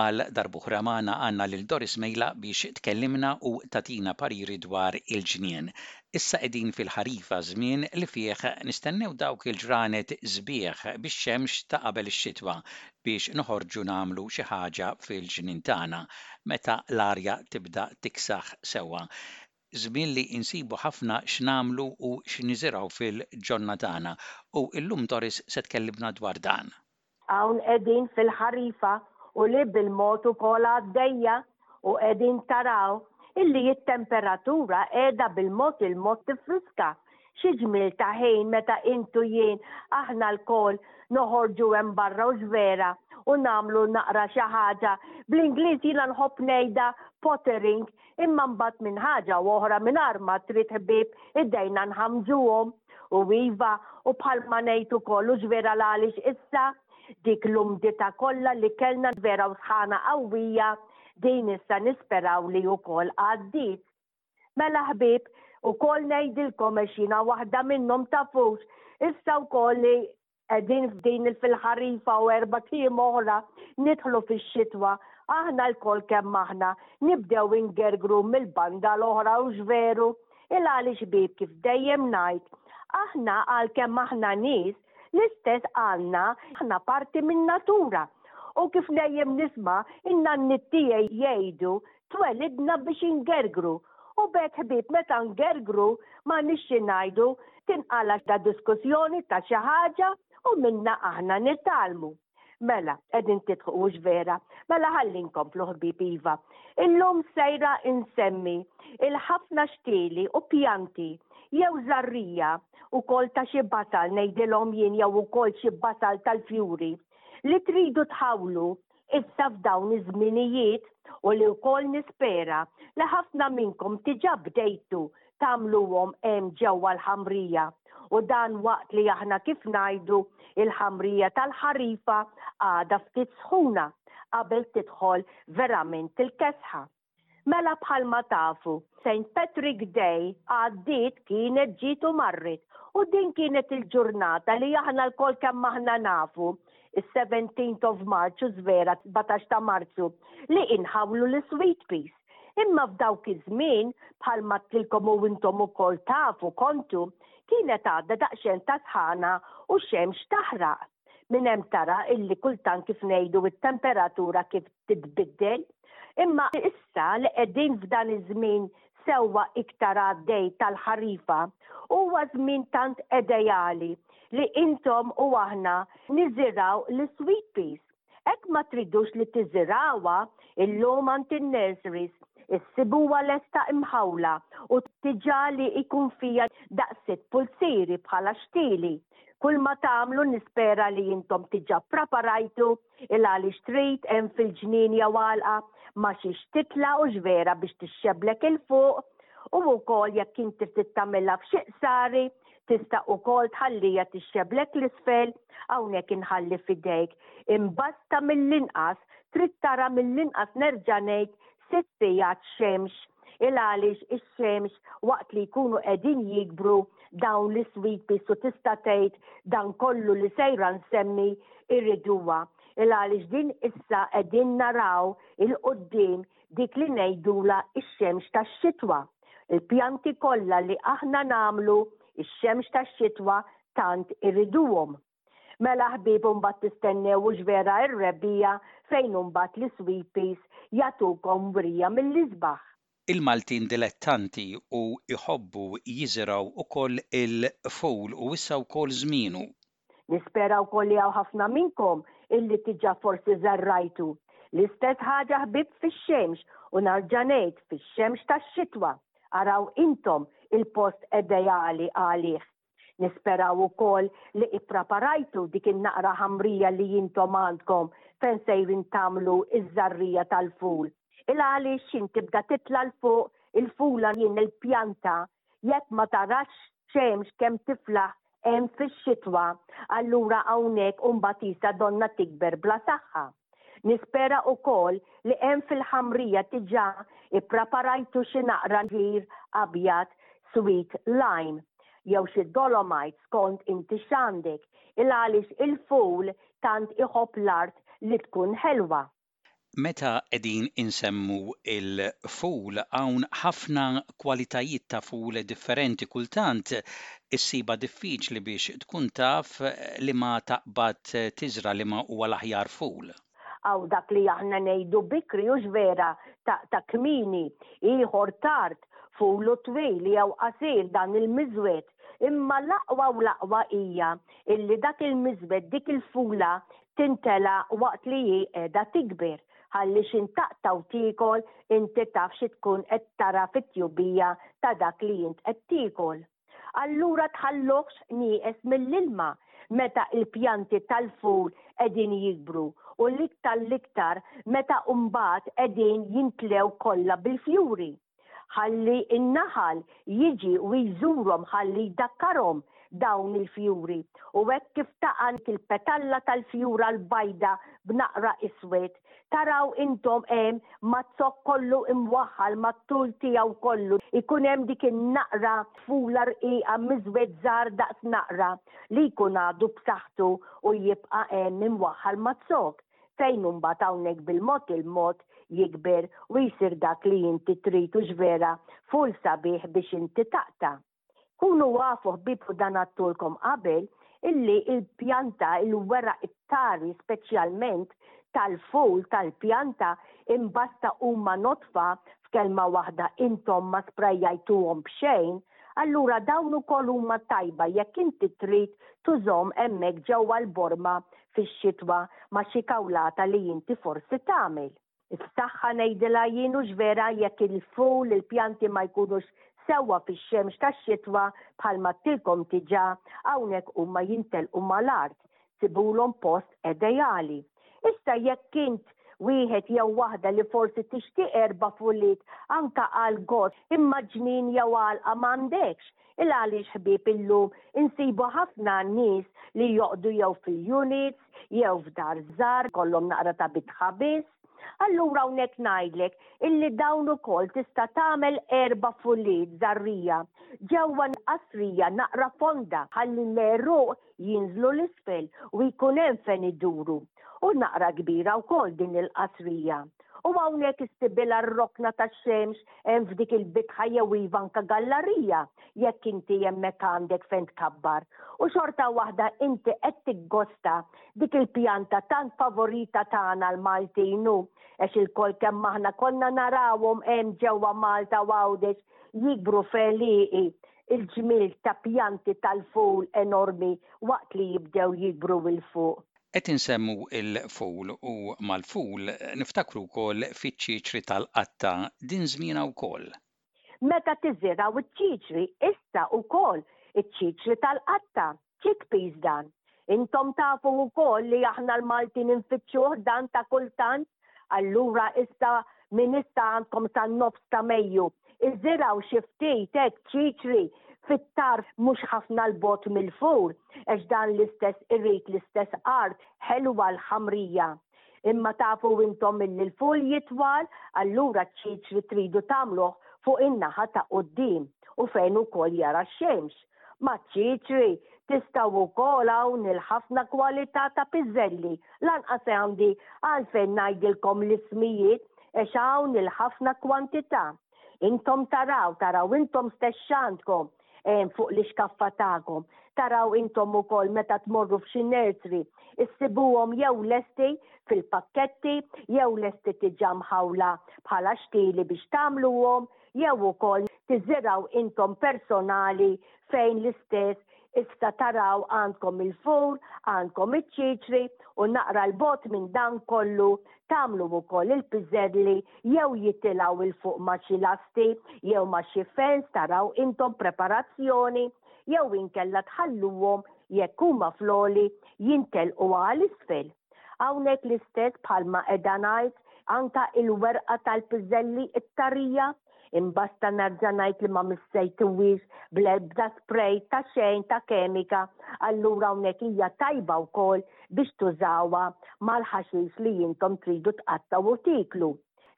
Għal darb'oħra magħna għandna lil Doris Mejla biex tkellimna u tagħtina pariri dwar il-ġnien. Issa qegħdin fil-ħarifa, żmien li fih nistennew dawk il-ġranet sbieħ bix-xemx ta' qabel ix-xitwa biex noħorġu nagħmlu xi ħaġa fil-ġnien tagħna meta l-arja tibda tiksaħ sewwa. Żmien li insibu ħafna x'nagħmlu u x'niżirgħu fil-ġonna tagħna u llum Doris se tkellimna dwar dan. Hawn qegħdin fil-ħarifa u li bil-mod ukoll għaddejja u qegħdin taraw illi it-temperatura qiegħda bil-mod il-mod tiffriska. Xi ġmiel ta' ħin meta int u jien aħna lkoll noħorġu hemm barra hux vera u nagħmlu naqra xi ħaġa, bl-Ingliż jiena nħobb ngħidha pottering, Imma mbagħad minn ħaġa u oħra mingħajr ma trid ħbieb idejna nħammġuhom. U iva, u bħalma ngħid ukoll hux vera l-għaliex issa dik l-umdità kollha li kellna vera u sħana qawwija din issa nisperaw li ukoll għaddiet. Mela ħbieb, ukoll ngħidilkom għax jiena waħda minnhom tafux, issa wkoll qegħdin f'din il-fil-ħarifa u erba' kliem oħra nidħlu fix-xitwa, aħna lkoll kemm aħna nibdew ingergru mill-banda l-oħra hux veru? Il-Għali Xbieb kif dejjem ngħid, aħna għalkemm aħna nies, l-istess għandna aħna parti min-natura. U kif dejjem nisma' in-nanniet tiegħi jgħidu twelidna biex ingergru u b'hekk ħbieb meta ngergru m'għandniex xi ngħidu, tinqala' da diskussjoni ta' xi ħaġa u minnha aħna nitgħallmu. Mela, qegħdin tidħku hux vera? Mela ħalli nkomplu ħbieb iva. Illum sejra insemmi il-ħafna xtieli u pjanti jew żarrija wkoll ta' xi basal ngħidilhom jien jew ukoll xi basal tal-fjuri li tridu tħawlu issa f'dawn iż-żminijiet u li wkoll nispera li ħafna minnkom diġà bdejtu tagħmluhom hemm ġewwa l-ħamrija u dan waqt li aħna kif ngħidu l-ħamrija tal-ħarifa għadha ftit sħuna qabel tidħol verament il-kesħa. Mela bħalma tafu, St. Patrick Day għaddiet kienet ġiet u marret u din kienet il-ġurnata li aħna lkoll kemm aħna nafu, is-seventeenth of March u s-sbera sbatax ta' Marzu, li inħawlu l-sweet peas. Imma f'dawk iż-żmien, bħalma għedtilkom u intom ukoll tafu kontu, kienet għadha daqsxejn ta' sħana u xemx taħraq. Minn hemm tara illi kultant kif ngħidu it-temperatura kif titbiddel, imma issa li qegħdin f'dan iż-żmien sewwa iktar għaddej tal-ħarifa, huwa żmien tant edejali li intom u aħna niżirgħu l-sweet peas. Hekk ma tridux li tiżirgħuha, illum għand in-nurseries issibuha lesta imħawla u tiġa li jkun fiha daqsiet pulzieri bħala xtieli. Kull ma tagħmlu nispera li intom tiġa praparajtu il għaliex trid hemm fil-ġnien jew għalqa ma xiex titla' u x'vera biex tixxebblek il fuq u wkoll jekk inti trid tagħmilha f'xi qsari tista' ukoll tħallija tixxebblek l-isfel hawnhekk inħalli f'idejk. Imbasta mill-inqas trid tara mill-inqas nerġa' ngħid sitt sigħat xemx il-għaliex ix-xemx waqt li jkunu qegħdin jikbru dawn l-sweet peas u tista' tgħid dan kollu li sejra nsemmi jriduha il-għaliex din issa qegħdin naraw il-quddiem dik li ngħidulha x-xemx tax-xitwa. Il-pjanti kollha li aħna nagħmlu ix-xemx tax-xitwa tant iriduhom. Mela ħbieb imbagħad tistennewux vera r-rebbiegħa fejn imbagħad l-isweepies jagħtukom wrija mill-isbaħ. Il-Maltin dilettanti u jħobbu jiżirgħu ukoll il-fool u issa wkoll żmienu. Nispera wkoll li hawn ħafna minnkom illi tiġà forsi żarrajtu. L-istess ħaġa ħbieb fix-xemx u narġa' ngħid fix-xemx tax-xitwa. Araw intom il-post edejali għalih. Nisperaw ukoll li ippraparajtu dik in-naqra ħamrija li intom għandkom fejn sejrin tagħmlu ż-żarrija tal-ful. Il-għaliex x'in tibda titla' 'l fuq il-fula jien il-pjanta jekk ma tarax xemx kemm tiflaħ hemm fix-xitwa allura hawnhekk u mbagħad isa donnha tikber bla saħħa. Nispera ukoll li hemm fil-ħamrija diġà ippraparajtu xi naqra ġir abjad sweet lime jew xi dolomite skont inti x'għandek il-għaliex il-fool tant iħobb l-art li tkun ħelwa. Meta qegħdin insemmu l-fool hawn ħafna b'kwalitajiet ta' fool differenti kultant issibha diffiċli biex tkun taf liema taqbad tiżra' liema huwa l-aħjar fool. Hawn dak li aħna ngħidu bikri hux vera ta' ta' kmieni, ieħor tard, fool hu twil jew qasir dan il-miżwed imma l-aqwa u l-aqwa hija illi dak il-miżwed dik il-foola tintela' waqt li hi qiegħda tikber ħalli x'int taqta' u tiekol inti taf xi tkun qed tara fit-tjubija ta' dak li int qed tiekol. Allura tħalluhx nieqes mill-ilma meta l-pjanti tal-ful qegħdin jikbru u l-iktar l-iktar meta mbagħad qegħdin jimtlew kollha bil-fjuri. Ħalli n-naħal jiġi u jżurhom ħalli jdakkarhom dawn il-fjuri, u hekk kif taqan il-petalla tal-fjura l-bajda b'naqra iswed, taraw intom hemm mad-zokk kollu mwaħħal mat-tul tiegħu kollu, ikun hemm dik in-naqra tfula rqiqa miżwed żgħar daqs naqra li jkun għadu b'saħħtu u jibqa' hemm imwaħħal mad-zokk. Fejn hu mbagħad hawnhekk bil-mod il-mod jikber u jsir dak li inti trid u x'vera full sabiħ biex inti taqta'. Kunu afu ħbieb u dan għadtulkom qabel illi l-pjanta, il-weraq, it-tari speċjalment tal-full tal-pjanta imbasta huma nodfa f'kelma waħda intom ma sprajjajtuhom b'xejn, allura dawn ukoll huma tajba jekk inti trid tużhom hemmhekk ġewwa l-borma fix-xitwa ma' xi kawlata li inti forsi tagħmel. Is-saħħa ngħidilha jien hux vera jekk il-ful, il-pjanti ma jkunux sewwa fix-xemx tax-xitwa bħalma għedtilkom diġà, hawnhekk huma jintelqu mal-art, sibulhom post edejali. Issa jekk int wieħed jew waħda li forsi tixtieq erba' fuliet anke għall-gost imma ġnien jew għalqa m'għandekx, Il għaliex ħbieb illum insibu ħafna nies li joqgħdu jew fil-units jew f'dar żgħar jkollhom naqra ta' bitħa biss. Allura hawnhekk ngħidlek illi dawn ukoll tista' tagħmel erba' fuliet żgħarrija ġewwa qasrija naqra fonda ħalli l-għeruq jinżlu l-isfel u jkun hemm fejn iduru. U naqra kbira wkoll din il-qasrija. U hawnhekk istibilha r-rokna tax-xemx hemm f'dik il-bitħa jew iva anke gallarija jekk inti hemmhekk għandek fejn tkabbar. U xorta waħda inti qed tiggosta dik il-pjanta tant favorita tagħna l-Maltin u għax ilkoll kemm aħna konna narawhom hemm ġewwa Malta u Għawdex jikbru f'għelieqi il-ġmiel ta' pjanti tal-fool enormi waqt li jibdew jikbru 'l fuq. Qed insemmu l-fool u mal-fool niftakru wkoll fiċ-ċieċri tal-qatta, din żmienha wkoll. Meta tiżirgħu ċ-ċieċri, issa wkoll iċ-ċieċri tal-qatta. Chick peas dan. Intom tafu wkoll li aħna l-Maltin infittxuh dan ta' kultant, allura issa minn issa għandkom san-nofs ta' Mejju, iżirgħu xi ftit hekk ċiċri fit-tarf mhux ħafna 'l bogħod mill-fur, għax dan l-istess irid l-istess art ħelwa l-ħamrija. Imma tafu intom illi l-ful jitwal, allura ċ-ċiċri tridu tagħmluh fuq in-naħa ta' quddiem u fejn ukoll jara x-xemx. Maċ-ċiċri tistgħu wkoll hawn il-ħafna kwalità ta' piżelli, lanqas għandi għalfejn ngħidilkom l-ismijiet għax hawn il-ħafna kwantità. Intom taraw, taraw intom stess x'għandkom hemm fuq l-ixkaffa tagħkom. Taraw intom ukoll meta tmorru f'xi nursery issibuhom jew lesti fil-pakketti jew lesti diġà mħawla bħala xtieli biex tagħmluhom jew ukoll tiżirgħu intom personali fejn l-istess issa taraw għandkom il-fur, għandkom iċ-ċiċri u naqra l-bogħod minn dan kollu tagħmlu ukoll il-piżelli jew jitilgħu il fuq ma' xi lasti jew ma' xi fens taraw intom preparazzjoni jew inkella tħalluhom jekk huma fl-għoli jintelqu għal isfel. Hawnhekk l-istess bħalma qiegħda ngħid anke il-werqa tal-piżelli t-tarija, imbasta nerġa' ngħid li ma missejtuhiex bl-ebda spray ta' xejn ta' kemika, allura hawnhekk hija tajba wkoll biex tużawha mal-ħaxix li intom tridu tqattgħu u tieklu.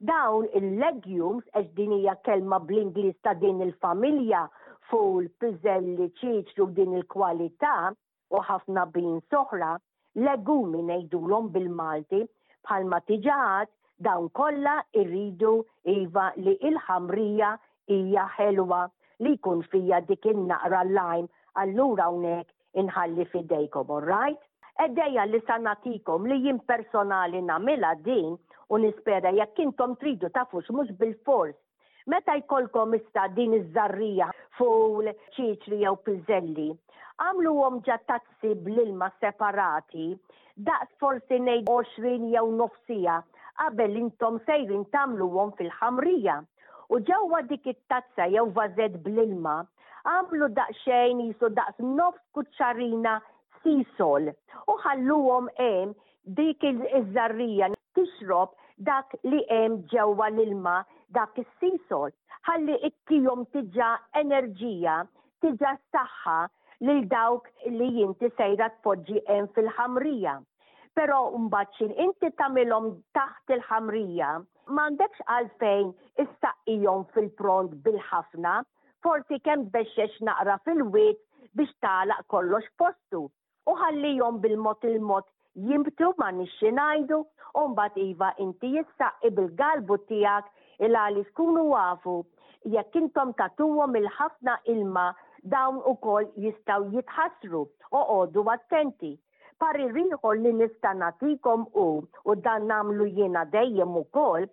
Dawn il-legumes, għax din hija kelma bl-Ingliż ta' din il-familja, full, piżelli, ċiċri u din il-kwalità, u ħafna beans oħra, legumi ngħidulhom bil-Malti, bħalma diġa għadt dawn kollha jridu iva li l-ħamrija hija ħelwa li jkun fiha dik in-naqra lime allura hawnhekk inħalli f'idejkom alright? Għeddejja li sa nagħtikom li jien personali nagħmilha din u nispera jekk intom tridu tafux mhux bilfors Meta jkollkom issa din iż-żarrija ful, ċiċri jew piżelli, għamluhom ġa tazzi bl-ilma separati daqs forsi ngħid 20 jew nofs siegħa qabel intom sejrin tagħmluhom fil-ħamrija. U ġewwa dik it-tazza jew vażett bl-ilma, għamlu daqsxejn jisu daqs nofs kuċċarina sisol u ħalluhom hemm dik iż-żarrija tixrob dak li hemm ġewwa l-ilma dak is-seasalt ħalli ittihom tiġa enerġija, tiġa saħħa lil dawk li inti sejra tpoġġi hemm fil-ħamrija. Però mbagħad x'in inti tagħmilhom taħt il-ħamrija, m'għandekx għalfejn issaqqihom fil-pront bil-ħafna, forsi kemm tbexxex naqra fil-wied biex tagħlaq kollox f'postu. u ħallihom bil-mod il-mod jinbtu ma nix xi ngħidu u mbagħad iva inti issaqqi bil-galbu tiegħek il-għaliex kunu afu jekk intom tagħtuhom il-ħafna ilma dawn ukoll jistgħu jitħassru, oqogħdu attenti. Parir ieħor li nista' nagħtikom hu, u dan nagħmlu jiena dejjem ukoll,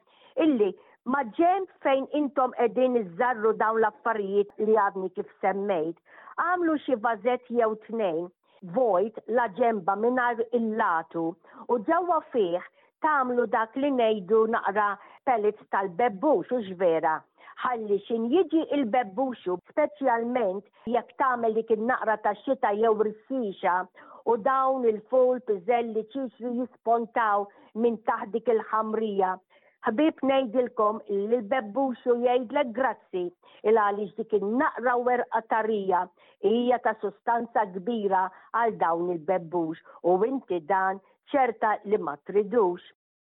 illi maġenb fejn intom qegħdin iżżarru dawn l-affarijiet li għadni kif semmejt, agħmlu xi vażett jew tnejn vojt la ġenba mingħajr il-latu u ġewwa fih tagħmlu dak li ngħidu naqra pellets tal-bebbux hux vera? Ħalli x'injiġi il-bebbuxu speċjalment Jekk tagħmel dik in-naqra tax-xita jew rixxixa u dawn il-fool piżelli ċiċri jispontaw minn taħt dik il-ħamrija, ħbieb ngħidilkom li l-bebbuxu jgħidlek grazzi il għaliex dik in-naqra werqa tarija hija ta' sustanza kbira għal dawn il-bebbux u inti dan ċerta li ma tridux.